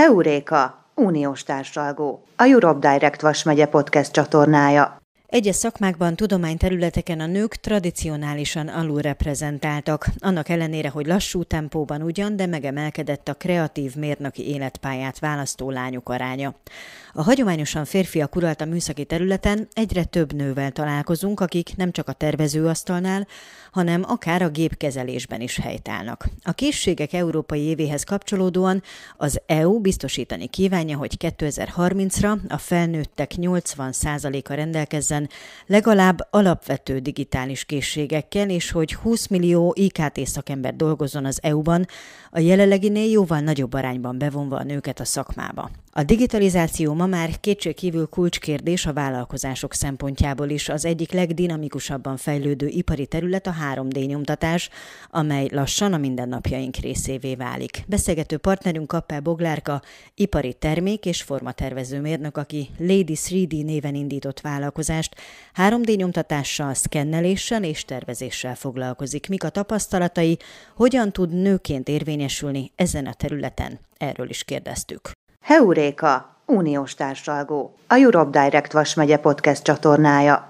Heuréka, uniós társalgó, a Europe Direct Vas megye podcast csatornája. Egyes szakmákban, tudományterületeken a nők tradicionálisan alulreprezentáltak, annak ellenére, hogy lassú tempóban ugyan, de megemelkedett a kreatív mérnöki életpályát választó lányok aránya. A hagyományosan férfiak uralta műszaki területen egyre több nővel találkozunk, akik nem csak a tervezőasztalnál, hanem akár a gépkezelésben is helytállnak. A készségek európai évéhez kapcsolódóan az EU biztosítani kívánja, hogy 2030-ra a felnőttek 80%-a rendelkezzen legalább alapvető digitális készségekkel, és hogy 20 millió IKT szakember dolgozzon az EU-ban, a jelenleginél jóval nagyobb arányban bevonva a nőket a szakmába. A digitalizáció ma már kétségkívül kulcskérdés a vállalkozások szempontjából is. Az egyik legdinamikusabban fejlődő ipari terület a 3D nyomtatás, amely lassan a mindennapjaink részévé válik. Beszélgető partnerünk Kappel Boglárka, ipari termék és formatervező mérnök, aki Lady 3D néven indított vállalkozást, 3D nyomtatással, szkenneléssel és tervezéssel foglalkozik. Mik a tapasztalatai, hogyan tud nőként érvényesülni ezen a területen? Erről is kérdeztük. Heuréka, uniós társalgó, a Europe Direct Vas megye podcast csatornája.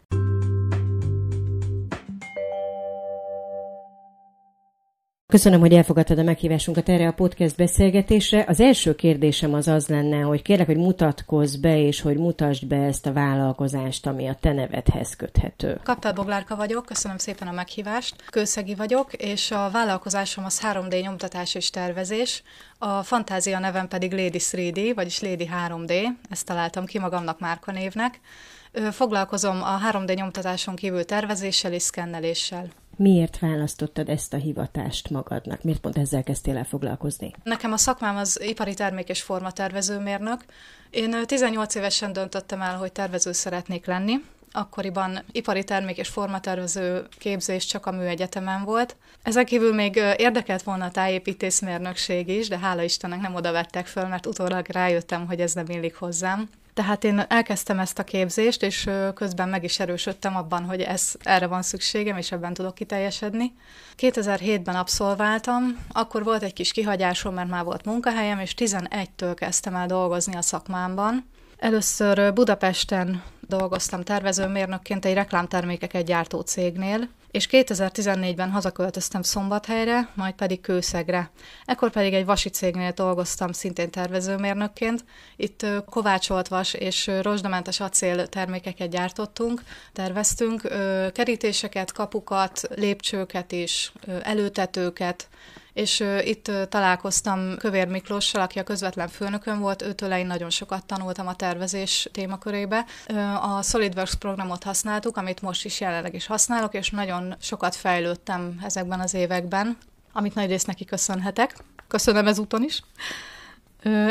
Köszönöm, hogy elfogadtad a meghívásunkat erre a podcast beszélgetésre. Az első kérdésem az az lenne, hogy kérlek, hogy mutatkozz be, és hogy mutasd be ezt a vállalkozást, ami a te nevedhez köthető. Kappel Boglárka vagyok, köszönöm szépen a meghívást. Kőszegi vagyok, és a vállalkozásom az 3D nyomtatás és tervezés. A fantázia nevem pedig Lady 3D, vagyis Lady 3D, ezt találtam ki magamnak márkanévnek. Foglalkozom a 3D nyomtatáson kívül tervezéssel és szkenneléssel. Miért választottad ezt a hivatást magadnak? Miért pont ezzel kezdtél el foglalkozni? Nekem a szakmám az ipari termék és formatervezőmérnök. Én 18 évesen döntöttem el, hogy tervező szeretnék lenni. Akkoriban ipari termék és formatervező képzés csak a műegyetemen volt. Ezen kívül még érdekelt volna a tájépítészmérnökség is, de hála Istennek nem oda vettek föl, mert utólag rájöttem, hogy ez nem illik hozzám. Tehát én elkezdtem ezt a képzést, és közben meg is erősödtem abban, hogy ez, erre van szükségem, és ebben tudok kiteljesedni. 2007-ben abszolváltam, akkor volt egy kis kihagyásom, mert már volt munkahelyem, és 11-től kezdtem el dolgozni a szakmámban. Először Budapesten dolgoztam tervezőmérnökként egy reklámtermékeket gyártó cégnél, és 2014-ben hazaköltöztem Szombathelyre, majd pedig Kőszegre. Ekkor pedig egy vasi cégnél dolgoztam szintén tervezőmérnökként. Itt kovácsolt vas és rozsdamentes acél termékeket gyártottunk, terveztünk, kerítéseket, kapukat, lépcsőket is, előtetőket, és itt találkoztam Kövér Miklóssal, aki a közvetlen főnökön volt, őtől én nagyon sokat tanultam a tervezés témakörébe. A SolidWorks programot használtuk, amit most is jelenleg is használok, és nagyon sokat fejlődtem ezekben az években, amit nagy részt neki köszönhetek. Köszönöm ezúton is.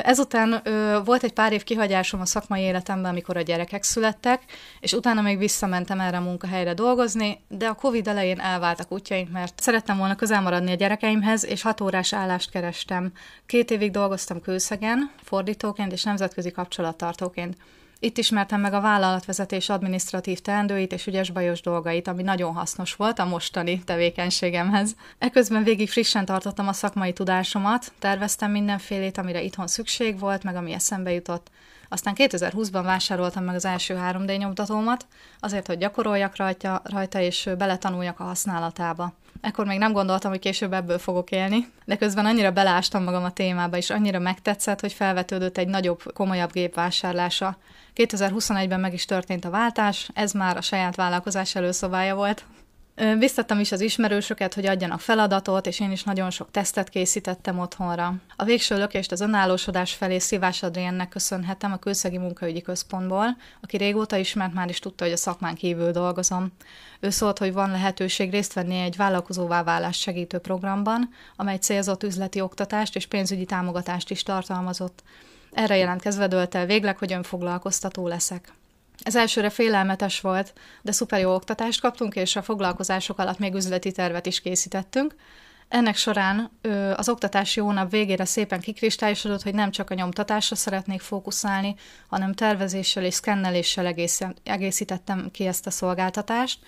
Ezután volt egy pár év kihagyásom a szakmai életemben, amikor a gyerekek születtek, és utána még visszamentem erre a munkahelyre dolgozni, de a Covid elején elváltak útjaink, mert szerettem volna közel maradni a gyerekeimhez, és hat órás állást kerestem. Két évig dolgoztam Kőszegen, fordítóként és nemzetközi kapcsolattartóként. Itt ismertem meg a vállalatvezetés adminisztratív teendőit és ügyes-bajos dolgait, ami nagyon hasznos volt a mostani tevékenységemhez. Eközben végig frissen tartottam a szakmai tudásomat, terveztem mindenfélét, amire itthon szükség volt, meg ami eszembe jutott. Aztán 2020-ban vásároltam meg az első 3D nyomtatómat, azért, hogy gyakoroljak rajta, rajta és beletanuljak a használatába. Ekkor még nem gondoltam, hogy később ebből fogok élni, de közben annyira belástam magam a témába, és annyira megtetszett, hogy felvetődött egy nagyobb, komolyabb gép vásárlása. 2021-ben meg is történt a váltás, ez már a saját vállalkozás előszobája volt. Biztattam is az ismerősöket, hogy adjanak feladatot, és én is nagyon sok tesztet készítettem otthonra. A végső lökést az önállósodás felé Szívás Adriennek köszönhetem a Kőszegi Munkaügyi Központból, aki régóta ismert, már is tudta, hogy a szakmán kívül dolgozom. Ő szólt, hogy van lehetőség részt venni egy vállalkozóvá válás segítő programban, amely célzott üzleti oktatást és pénzügyi támogatást is tartalmazott. Erre jelentkezve dölt el végleg, hogy önfoglalkoztató leszek. Ez elsőre félelmetes volt, de szuper jó oktatást kaptunk, és a foglalkozások alatt még üzleti tervet is készítettünk. Ennek során az oktatási hónap végére szépen kikristályosodott, hogy nem csak a nyomtatásra szeretnék fókuszálni, hanem tervezéssel és szkenneléssel egész, egészítettem ki ezt a szolgáltatást,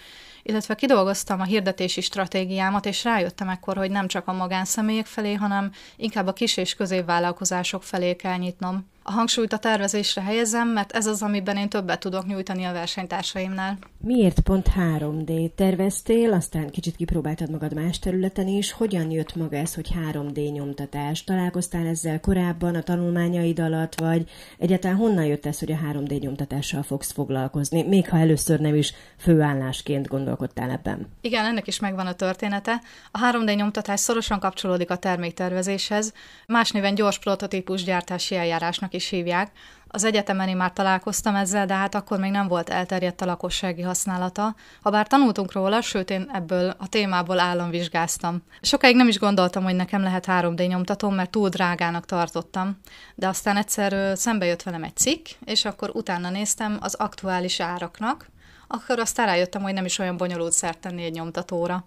illetve kidolgoztam a hirdetési stratégiámat, és rájöttem ekkor, hogy nem csak a magánszemélyek felé, hanem inkább a kis és középvállalkozások felé kell nyitnom a hangsúlyt a tervezésre helyezem, mert ez az, amiben én többet tudok nyújtani a versenytársaimnál. Miért pont 3D terveztél, aztán kicsit kipróbáltad magad más területen is. Hogyan jött maga ez, hogy 3D nyomtatás? Találkoztál ezzel korábban a tanulmányaid alatt, vagy egyáltalán honnan jött ez, hogy a 3D nyomtatással fogsz foglalkozni, még ha először nem is főállásként gondolkodtál ebben? Igen, ennek is megvan a története. A 3D nyomtatás szorosan kapcsolódik a terméktervezéshez, más néven gyors prototípus gyártási eljárásnak is hívják. Az egyetemen én már találkoztam ezzel, de hát akkor még nem volt elterjedt a lakossági használata. Habár tanultunk róla, sőt én ebből a témából államvizsgáztam. Sokáig nem is gondoltam, hogy nekem lehet 3D nyomtató, mert túl drágának tartottam. De aztán egyszer szembe jött velem egy cikk, és akkor utána néztem az aktuális áraknak, akkor aztán rájöttem, hogy nem is olyan bonyolult szert tenni egy nyomtatóra.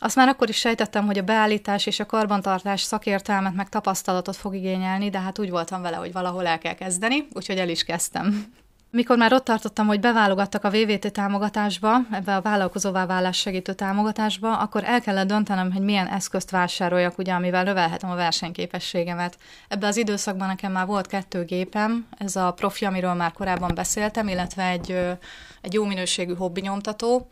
Azt már akkor is sejtettem, hogy a beállítás és a karbantartás szakértelmet meg tapasztalatot fog igényelni, de hát úgy voltam vele, hogy valahol el kell kezdeni, úgyhogy el is kezdtem. Mikor már ott tartottam, hogy beválogattak a VVT támogatásba, ebbe a vállalkozóvá válás segítő támogatásba, akkor el kellett döntenem, hogy milyen eszközt vásároljak, ugye, amivel növelhetem a versenyképességemet. Ebbe az időszakban nekem már volt kettő gépem, ez a profi, amiről már korábban beszéltem, illetve egy, egy jó minőségű hobbi nyomtató,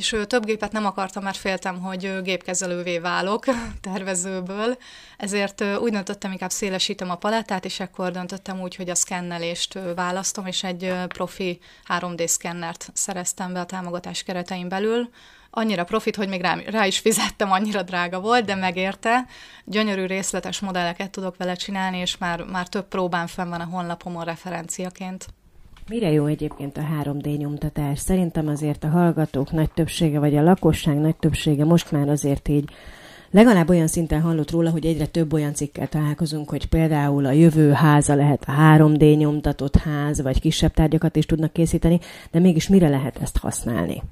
és több gépet nem akartam, mert féltem, hogy gépkezelővé válok tervezőből, ezért úgy döntöttem, inkább szélesítem a palettát, és ekkor döntöttem úgy, hogy a szkennelést választom, és egy profi 3D szkennert szereztem be a támogatás keretein belül, annyira profit, hogy még rá, rá is fizettem, annyira drága volt, de megérte. Gyönyörű részletes modelleket tudok vele csinálni, és már, már több próbán fenn van a honlapomon referenciaként. Mire jó egyébként a 3D nyomtatás? Szerintem azért a hallgatók nagy többsége, vagy a lakosság nagy többsége most már azért így legalább olyan szinten hallott róla, hogy egyre több olyan cikkel találkozunk, hogy például a jövő háza lehet a 3D nyomtatott ház, vagy kisebb tárgyakat is tudnak készíteni, de mégis mire lehet ezt használni?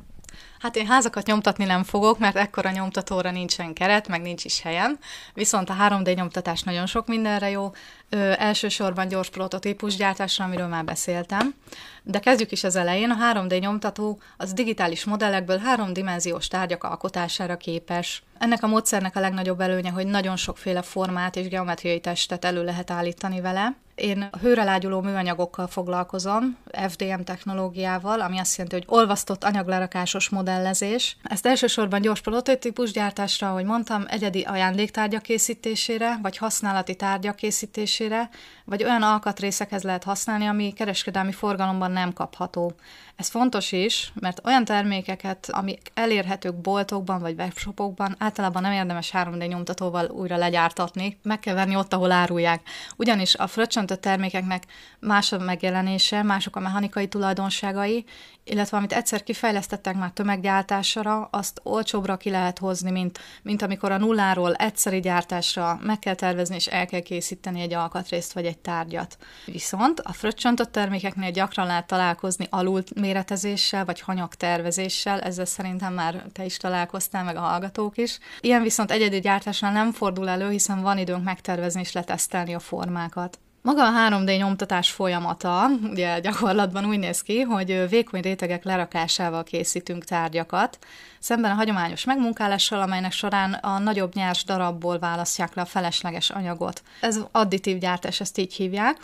Hát én házakat nyomtatni nem fogok, mert ekkora nyomtatóra nincsen keret, meg nincs is helyem. Viszont a 3D nyomtatás nagyon sok mindenre jó. Ö, elsősorban gyors prototípus gyártásra, amiről már beszéltem. De kezdjük is az elején. A 3D nyomtató az digitális modellekből háromdimenziós tárgyak alkotására képes. Ennek a módszernek a legnagyobb előnye, hogy nagyon sokféle formát és geometriai testet elő lehet állítani vele. Én hőre lágyuló műanyagokkal foglalkozom, FDM technológiával, ami azt jelenti, hogy olvasztott anyaglerakásos modellezés. Ezt elsősorban gyors prototípus gyártásra, ahogy mondtam, egyedi ajándéktárgyak készítésére, vagy használati tárgyak készítésére, vagy olyan alkatrészekhez lehet használni, ami kereskedelmi forgalomban nem kapható. Ez fontos is, mert olyan termékeket, amik elérhetők boltokban vagy webshopokban, általában nem érdemes 3D nyomtatóval újra legyártatni, meg kell venni ott, ahol árulják. Ugyanis a fröccsöntött termékeknek más a megjelenése, mások a mechanikai tulajdonságai, illetve amit egyszer kifejlesztettek már tömeggyártásra, azt olcsóbbra ki lehet hozni, mint, mint amikor a nulláról egyszeri gyártásra meg kell tervezni és el kell készíteni egy alkatrészt vagy egy tárgyat. Viszont a fröccsöntött termékeknél gyakran lehet találkozni alul méretezéssel vagy hanyagtervezéssel, ezzel szerintem már te is találkoztál, meg a hallgatók is. Ilyen viszont egyedi gyártásnál nem fordul elő, hiszen van időnk megtervezni és letesztelni a formákat. Maga a 3D nyomtatás folyamata, ugye gyakorlatban úgy néz ki, hogy vékony rétegek lerakásával készítünk tárgyakat, szemben a hagyományos megmunkálással, amelynek során a nagyobb nyers darabból választják le a felesleges anyagot. Ez additív gyártás, ezt így hívják.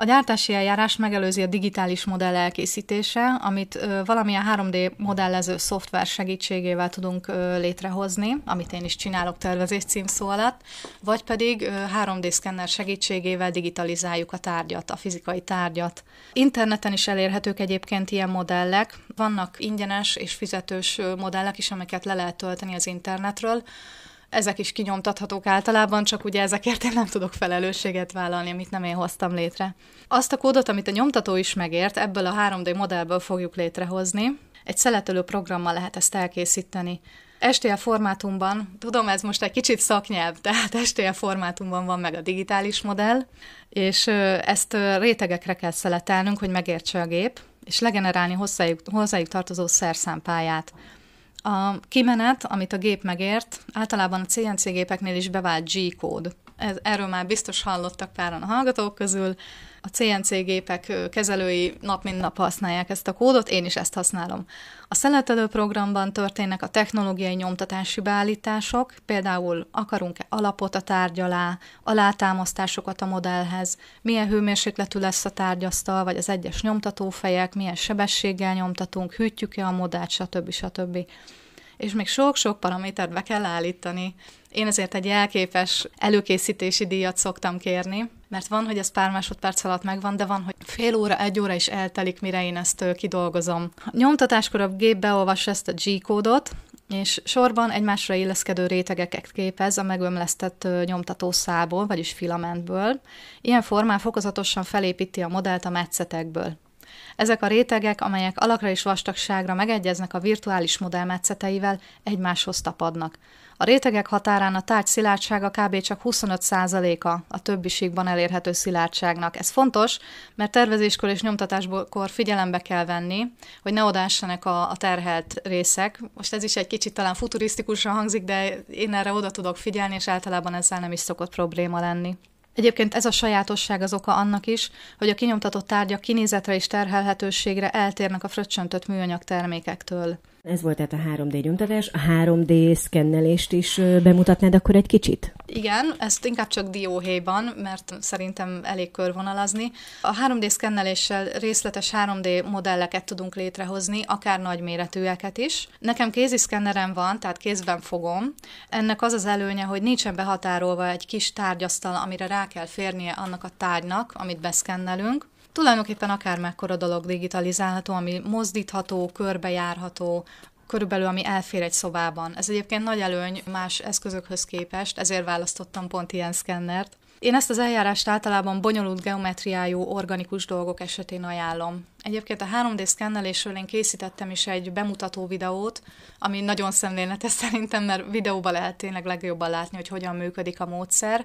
A gyártási eljárás megelőzi a digitális modell elkészítése, amit valamilyen 3D modellező szoftver segítségével tudunk létrehozni, amit én is csinálok tervezés címszó alatt, vagy pedig ö, 3D szkenner segítségével digitalizáljuk a tárgyat, a fizikai tárgyat. Interneten is elérhetők egyébként ilyen modellek, vannak ingyenes és fizetős modellek is, amiket le lehet tölteni az internetről, ezek is kinyomtathatók általában, csak ugye ezekért én nem tudok felelősséget vállalni, amit nem én hoztam létre. Azt a kódot, amit a nyomtató is megért, ebből a 3D modellből fogjuk létrehozni. Egy szeletelő programmal lehet ezt elkészíteni. STL formátumban, tudom, ez most egy kicsit szaknyelv, tehát STL formátumban van meg a digitális modell, és ezt rétegekre kell szeletelnünk, hogy megértse a gép, és legenerálni hozzájuk, hozzájuk tartozó szerszámpályát. A kimenet, amit a gép megért, általában a CNC gépeknél is bevált G-kód. Ez, erről már biztos hallottak páran a hallgatók közül. A CNC gépek kezelői nap mint nap használják ezt a kódot, én is ezt használom. A szeletelő programban történnek a technológiai nyomtatási beállítások, például akarunk-e alapot a tárgy alá, alátámasztásokat a modellhez, milyen hőmérsékletű lesz a tárgyasztal, vagy az egyes nyomtatófejek, milyen sebességgel nyomtatunk, hűtjük-e a modellt, stb. stb és még sok-sok paramétert be kell állítani. Én ezért egy jelképes előkészítési díjat szoktam kérni, mert van, hogy ez pár másodperc alatt megvan, de van, hogy fél óra, egy óra is eltelik, mire én ezt kidolgozom. Nyomtatáskor a gép beolvas ezt a G-kódot, és sorban egymásra illeszkedő rétegeket képez a megömlesztett nyomtatószából, vagyis filamentből. Ilyen formán fokozatosan felépíti a modellt a metszetekből. Ezek a rétegek, amelyek alakra és vastagságra megegyeznek a virtuális modell metszeteivel, egymáshoz tapadnak. A rétegek határán a tárgy szilárdsága kb. csak 25%-a a többiségben elérhető szilárdságnak. Ez fontos, mert tervezéskor és nyomtatáskor figyelembe kell venni, hogy ne odássanak a, a terhelt részek. Most ez is egy kicsit talán futurisztikusan hangzik, de én erre oda tudok figyelni, és általában ezzel nem is szokott probléma lenni. Egyébként ez a sajátosság az oka annak is, hogy a kinyomtatott tárgyak kinézetre és terhelhetőségre eltérnek a fröccsöntött műanyag termékektől. Ez volt tehát a 3D nyomtatás. A 3D szkennelést is bemutatnád akkor egy kicsit? Igen, ezt inkább csak dióhéjban, mert szerintem elég körvonalazni. A 3D szkenneléssel részletes 3D modelleket tudunk létrehozni, akár nagyméretűeket is. Nekem kézi szkennerem van, tehát kézben fogom. Ennek az az előnye, hogy nincsen behatárolva egy kis tárgyasztal, amire rá kell férnie annak a tárgynak, amit beszkennelünk tulajdonképpen akár mekkora dolog digitalizálható, ami mozdítható, körbejárható, körülbelül ami elfér egy szobában. Ez egyébként nagy előny más eszközökhöz képest, ezért választottam pont ilyen szkennert. Én ezt az eljárást általában bonyolult geometriájú, organikus dolgok esetén ajánlom. Egyébként a 3D szkennelésről én készítettem is egy bemutató videót, ami nagyon szemléletes szerintem, mert videóban lehet tényleg legjobban látni, hogy hogyan működik a módszer.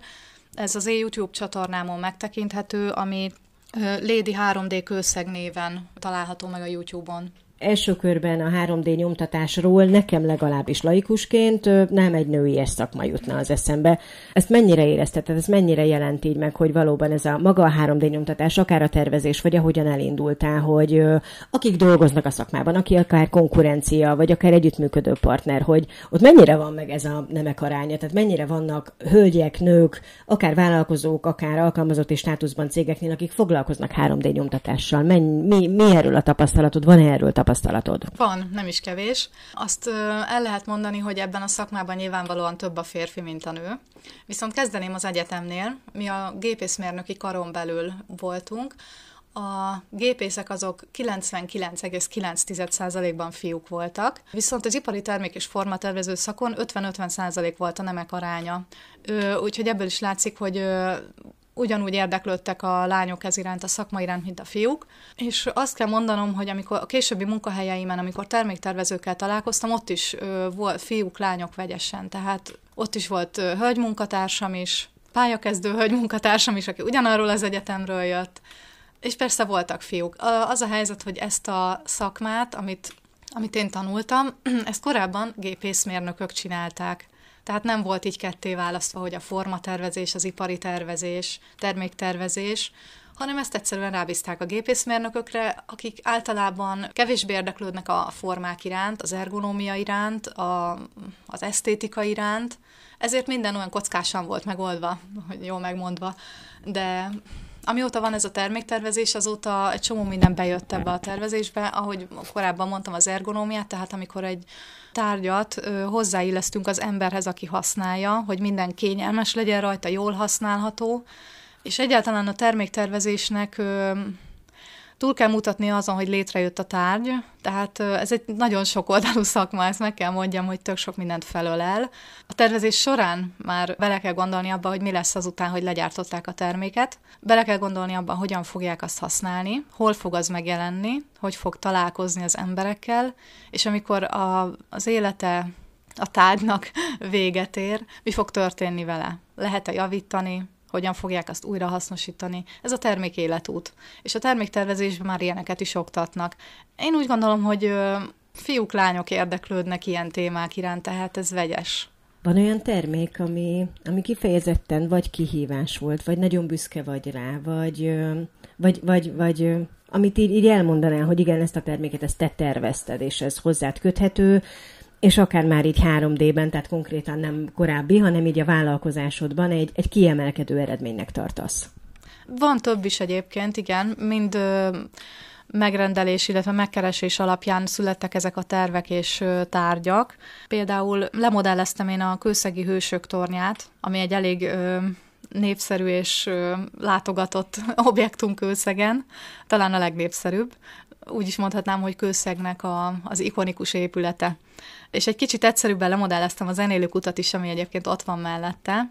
Ez az én YouTube csatornámon megtekinthető, ami Lady 3D kőszeg néven található meg a YouTube-on első körben a 3D nyomtatásról nekem legalábbis laikusként nem egy női szakma jutna az eszembe. Ezt mennyire érezteted, ez mennyire jelent így meg, hogy valóban ez a maga a 3D nyomtatás, akár a tervezés, vagy ahogyan elindultál, hogy akik dolgoznak a szakmában, aki akár konkurencia, vagy akár együttműködő partner, hogy ott mennyire van meg ez a nemek aránya, tehát mennyire vannak hölgyek, nők, akár vállalkozók, akár alkalmazott státuszban cégeknél, akik foglalkoznak 3D nyomtatással. Menny, mi, mi erről a tapasztalatod? Van-e erről tapasztalat? Tapasztalatod? Van, nem is kevés. Azt el lehet mondani, hogy ebben a szakmában nyilvánvalóan több a férfi, mint a nő. Viszont kezdeném az egyetemnél. Mi a gépészmérnöki karon belül voltunk, a gépészek azok 99,9%-ban fiúk voltak, viszont az ipari termék és formatervező szakon 50-50% volt a nemek aránya. Úgyhogy ebből is látszik, hogy ugyanúgy érdeklődtek a lányok ez iránt, a szakma iránt, mint a fiúk, és azt kell mondanom, hogy amikor a későbbi munkahelyeimen, amikor terméktervezőkkel találkoztam, ott is volt fiúk, lányok vegyesen, tehát ott is volt ö, hölgymunkatársam is, pályakezdő hölgymunkatársam is, aki ugyanarról az egyetemről jött, és persze voltak fiúk. Az a helyzet, hogy ezt a szakmát, amit, amit én tanultam, ezt korábban gépészmérnökök csinálták. Tehát nem volt így ketté választva, hogy a formatervezés, az ipari tervezés, terméktervezés, hanem ezt egyszerűen rábízták a gépészmérnökökre, akik általában kevésbé érdeklődnek a formák iránt, az ergonómia iránt, a, az esztétika iránt, ezért minden olyan kockásan volt megoldva, hogy jól megmondva, de amióta van ez a terméktervezés, azóta egy csomó minden bejött ebbe a tervezésbe, ahogy korábban mondtam az ergonómiát, tehát amikor egy tárgyat ö, hozzáillesztünk az emberhez, aki használja, hogy minden kényelmes legyen rajta, jól használható, és egyáltalán a terméktervezésnek ö, túl kell mutatni azon, hogy létrejött a tárgy, tehát ez egy nagyon sok oldalú szakma, ezt meg kell mondjam, hogy tök sok mindent felölel. A tervezés során már bele kell gondolni abba, hogy mi lesz azután, hogy legyártották a terméket, bele kell gondolni abban, hogyan fogják azt használni, hol fog az megjelenni, hogy fog találkozni az emberekkel, és amikor a, az élete a tárgynak véget ér, mi fog történni vele? Lehet-e javítani, hogyan fogják azt újra hasznosítani. Ez a termék életút. És a terméktervezésben már ilyeneket is oktatnak. Én úgy gondolom, hogy Fiúk, lányok érdeklődnek ilyen témák iránt, tehát ez vegyes. Van olyan termék, ami, ami kifejezetten vagy kihívás volt, vagy nagyon büszke vagy rá, vagy, vagy, vagy, vagy amit így, így elmondanál, hogy igen, ezt a terméket ezt te tervezted, és ez hozzád köthető, és akár már így 3D-ben, tehát konkrétan nem korábbi, hanem így a vállalkozásodban egy, egy kiemelkedő eredménynek tartasz. Van több is egyébként, igen, mind ö, megrendelés, illetve megkeresés alapján születtek ezek a tervek és ö, tárgyak. Például lemodelleztem én a Kőszegi Hősök tornyát, ami egy elég ö, népszerű és ö, látogatott objektum Kőszegen, talán a legnépszerűbb. Úgy is mondhatnám, hogy Kőszegnek a, az ikonikus épülete. És egy kicsit egyszerűbben lemodelleztem a zenélők utat is, ami egyébként ott van mellette.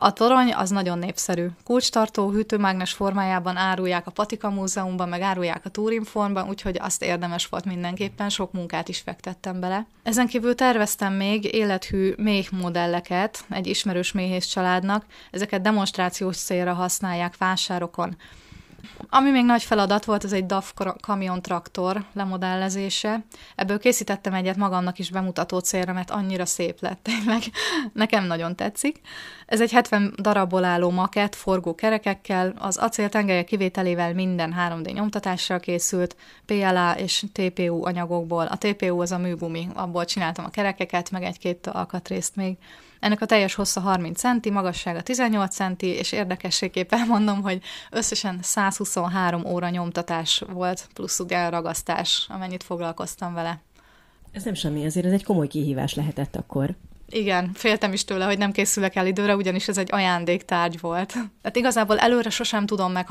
A torony az nagyon népszerű. Kulcstartó hűtőmágnes formájában árulják a Patika Múzeumban, meg árulják a Turinformban, úgyhogy azt érdemes volt mindenképpen, sok munkát is fektettem bele. Ezen kívül terveztem még élethű méh modelleket egy ismerős méhész családnak, ezeket demonstrációs célra használják vásárokon. Ami még nagy feladat volt, az egy DAF kamion traktor lemodellezése. Ebből készítettem egyet magamnak is bemutató célra, mert annyira szép lett, tényleg nekem nagyon tetszik. Ez egy 70 darabból álló makett, forgó kerekekkel, az acél tengelye kivételével minden 3D nyomtatással készült, PLA és TPU anyagokból. A TPU az a műgumi, abból csináltam a kerekeket, meg egy-két alkatrészt még. Ennek a teljes hossza 30 centi, magassága 18 centi, és érdekességképpen mondom, hogy összesen 123 óra nyomtatás volt, plusz ugye ragasztás, amennyit foglalkoztam vele. Ez nem semmi, azért ez egy komoly kihívás lehetett akkor. Igen, féltem is tőle, hogy nem készülök el időre, ugyanis ez egy ajándéktárgy volt. Tehát igazából előre sosem tudom meg,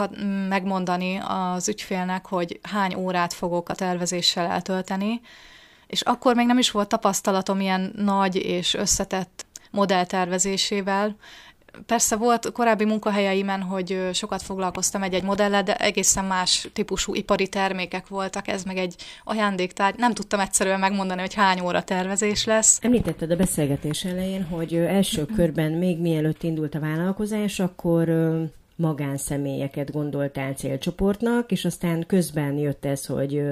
megmondani az ügyfélnek, hogy hány órát fogok a tervezéssel eltölteni, és akkor még nem is volt tapasztalatom ilyen nagy és összetett modelltervezésével. Persze volt korábbi munkahelyeimen, hogy sokat foglalkoztam egy-egy modellel, de egészen más típusú ipari termékek voltak, ez meg egy ajándéktár. Nem tudtam egyszerűen megmondani, hogy hány óra tervezés lesz. Említetted a beszélgetés elején, hogy első körben még mielőtt indult a vállalkozás, akkor magánszemélyeket gondoltál célcsoportnak, és aztán közben jött ez, hogy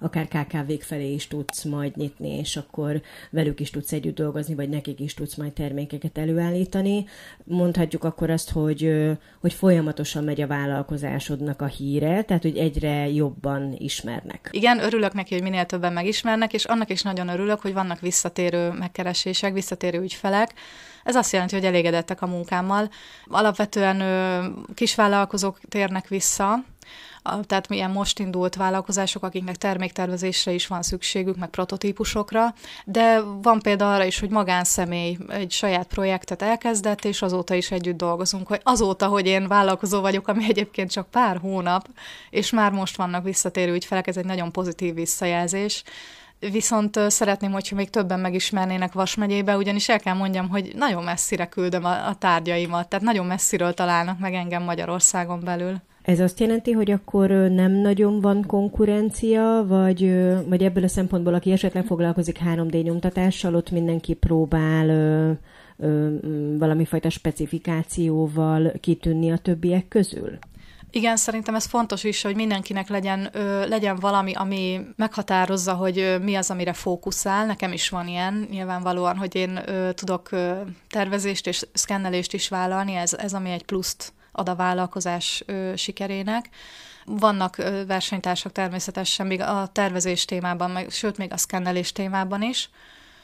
akár KKV-k felé is tudsz majd nyitni, és akkor velük is tudsz együtt dolgozni, vagy nekik is tudsz majd termékeket előállítani. Mondhatjuk akkor azt, hogy, hogy folyamatosan megy a vállalkozásodnak a híre, tehát hogy egyre jobban ismernek. Igen, örülök neki, hogy minél többen megismernek, és annak is nagyon örülök, hogy vannak visszatérő megkeresések, visszatérő ügyfelek, ez azt jelenti, hogy elégedettek a munkámmal. Alapvetően kisvállalkozók térnek vissza, tehát milyen most indult vállalkozások, akiknek terméktervezésre is van szükségük, meg prototípusokra, de van példa arra is, hogy magánszemély egy saját projektet elkezdett, és azóta is együtt dolgozunk, hogy azóta, hogy én vállalkozó vagyok, ami egyébként csak pár hónap, és már most vannak visszatérő ügyfelek, ez egy nagyon pozitív visszajelzés, Viszont szeretném, hogyha még többen megismernének Vas megyébe, ugyanis el kell mondjam, hogy nagyon messzire küldöm a, a tárgyaimat, tehát nagyon messziről találnak meg engem Magyarországon belül. Ez azt jelenti, hogy akkor nem nagyon van konkurencia, vagy, vagy ebből a szempontból, aki esetleg foglalkozik 3D nyomtatással, ott mindenki próbál ö, ö, valami fajta specifikációval kitűnni a többiek közül? Igen, szerintem ez fontos is, hogy mindenkinek legyen, ö, legyen valami, ami meghatározza, hogy ö, mi az, amire fókuszál. Nekem is van ilyen, nyilvánvalóan, hogy én ö, tudok ö, tervezést és szkennelést is vállalni, ez, ez ami egy pluszt ad a vállalkozás ö, sikerének. Vannak ö, versenytársak természetesen még a tervezés témában, meg, sőt, még a szkennelés témában is.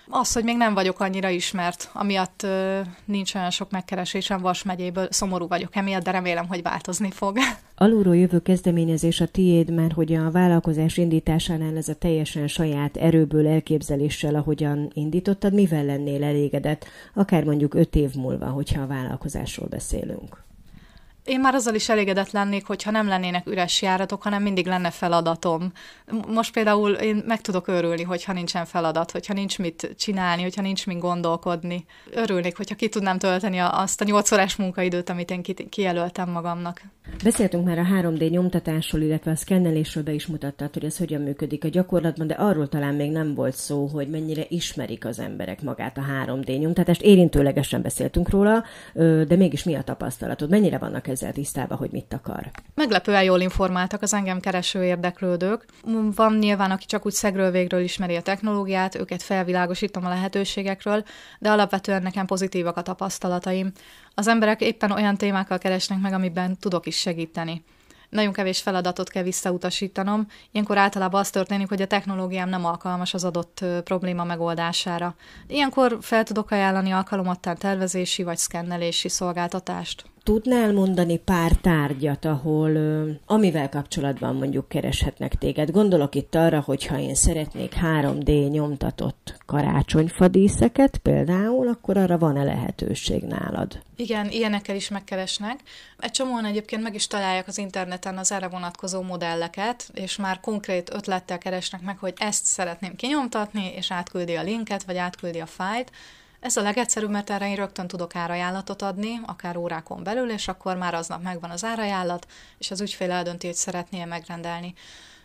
Az, hogy még nem vagyok annyira ismert, amiatt ö, nincs olyan sok megkeresésem Vas megyéből, szomorú vagyok emiatt, de remélem, hogy változni fog. Alulról jövő kezdeményezés a tiéd, mert hogy a vállalkozás indításánál ez a teljesen saját erőből, elképzeléssel, ahogyan indítottad, mivel lennél elégedett, akár mondjuk öt év múlva, hogyha a vállalkozásról beszélünk? Én már azzal is elégedett lennék, hogyha nem lennének üres járatok, hanem mindig lenne feladatom. Most például én meg tudok örülni, hogyha nincsen feladat, hogyha nincs mit csinálni, hogyha nincs mit gondolkodni. Örülnék, hogyha ki tudnám tölteni azt a nyolc órás munkaidőt, amit én kijelöltem magamnak. Beszéltünk már a 3D nyomtatásról, illetve a szkennelésről be is mutattad, hogy ez hogyan működik a gyakorlatban, de arról talán még nem volt szó, hogy mennyire ismerik az emberek magát a 3D nyomtatást. Érintőlegesen beszéltünk róla, de mégis mi a tapasztalatod? Mennyire vannak ezzel tisztában, hogy mit akar? Meglepően jól informáltak az engem kereső érdeklődők. Van nyilván, aki csak úgy szegről végről ismeri a technológiát, őket felvilágosítom a lehetőségekről, de alapvetően nekem pozitívak a tapasztalataim. Az emberek éppen olyan témákkal keresnek meg, amiben tudok is segíteni. Nagyon kevés feladatot kell visszautasítanom. Ilyenkor általában az történik, hogy a technológiám nem alkalmas az adott probléma megoldására. Ilyenkor fel tudok ajánlani alkalomattán tervezési vagy szkennelési szolgáltatást. Tudnál mondani pár tárgyat, ahol amivel kapcsolatban mondjuk kereshetnek téged? Gondolok itt arra, hogyha én szeretnék 3D nyomtatott karácsonyfadíszeket például, akkor arra van-e lehetőség nálad? Igen, ilyenekkel is megkeresnek. Egy csomóan egyébként meg is találják az interneten az erre vonatkozó modelleket, és már konkrét ötlettel keresnek meg, hogy ezt szeretném kinyomtatni, és átküldi a linket, vagy átküldi a fájlt, ez a legegyszerűbb, mert erre én rögtön tudok árajánlatot adni, akár órákon belül, és akkor már aznap megvan az árajánlat, és az ügyfél eldönti, hogy szeretné megrendelni.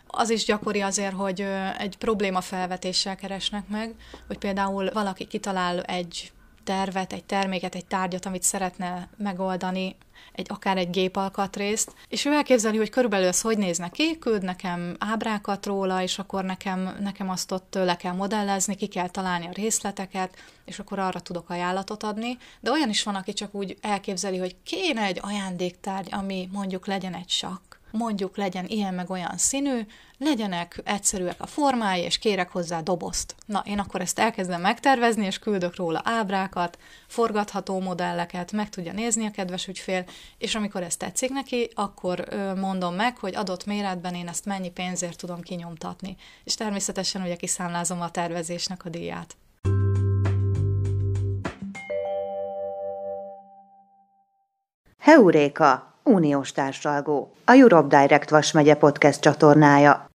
Az is gyakori azért, hogy egy probléma felvetéssel keresnek meg, hogy például valaki kitalál egy tervet, egy terméket, egy tárgyat, amit szeretne megoldani, egy, akár egy gépalkatrészt, és ő elképzeli, hogy körülbelül ez hogy néz neki, küld nekem ábrákat róla, és akkor nekem, nekem azt ott le kell modellezni, ki kell találni a részleteket, és akkor arra tudok ajánlatot adni. De olyan is van, aki csak úgy elképzeli, hogy kéne egy ajándéktárgy, ami mondjuk legyen egy sakk, mondjuk legyen ilyen meg olyan színű, legyenek egyszerűek a formái, és kérek hozzá dobozt. Na, én akkor ezt elkezdem megtervezni, és küldök róla ábrákat, forgatható modelleket, meg tudja nézni a kedves ügyfél, és amikor ez tetszik neki, akkor mondom meg, hogy adott méretben én ezt mennyi pénzért tudom kinyomtatni. És természetesen ugye kiszámlázom a tervezésnek a díját. Heuréka uniós társalgó, a Europe Direct Vas megye podcast csatornája.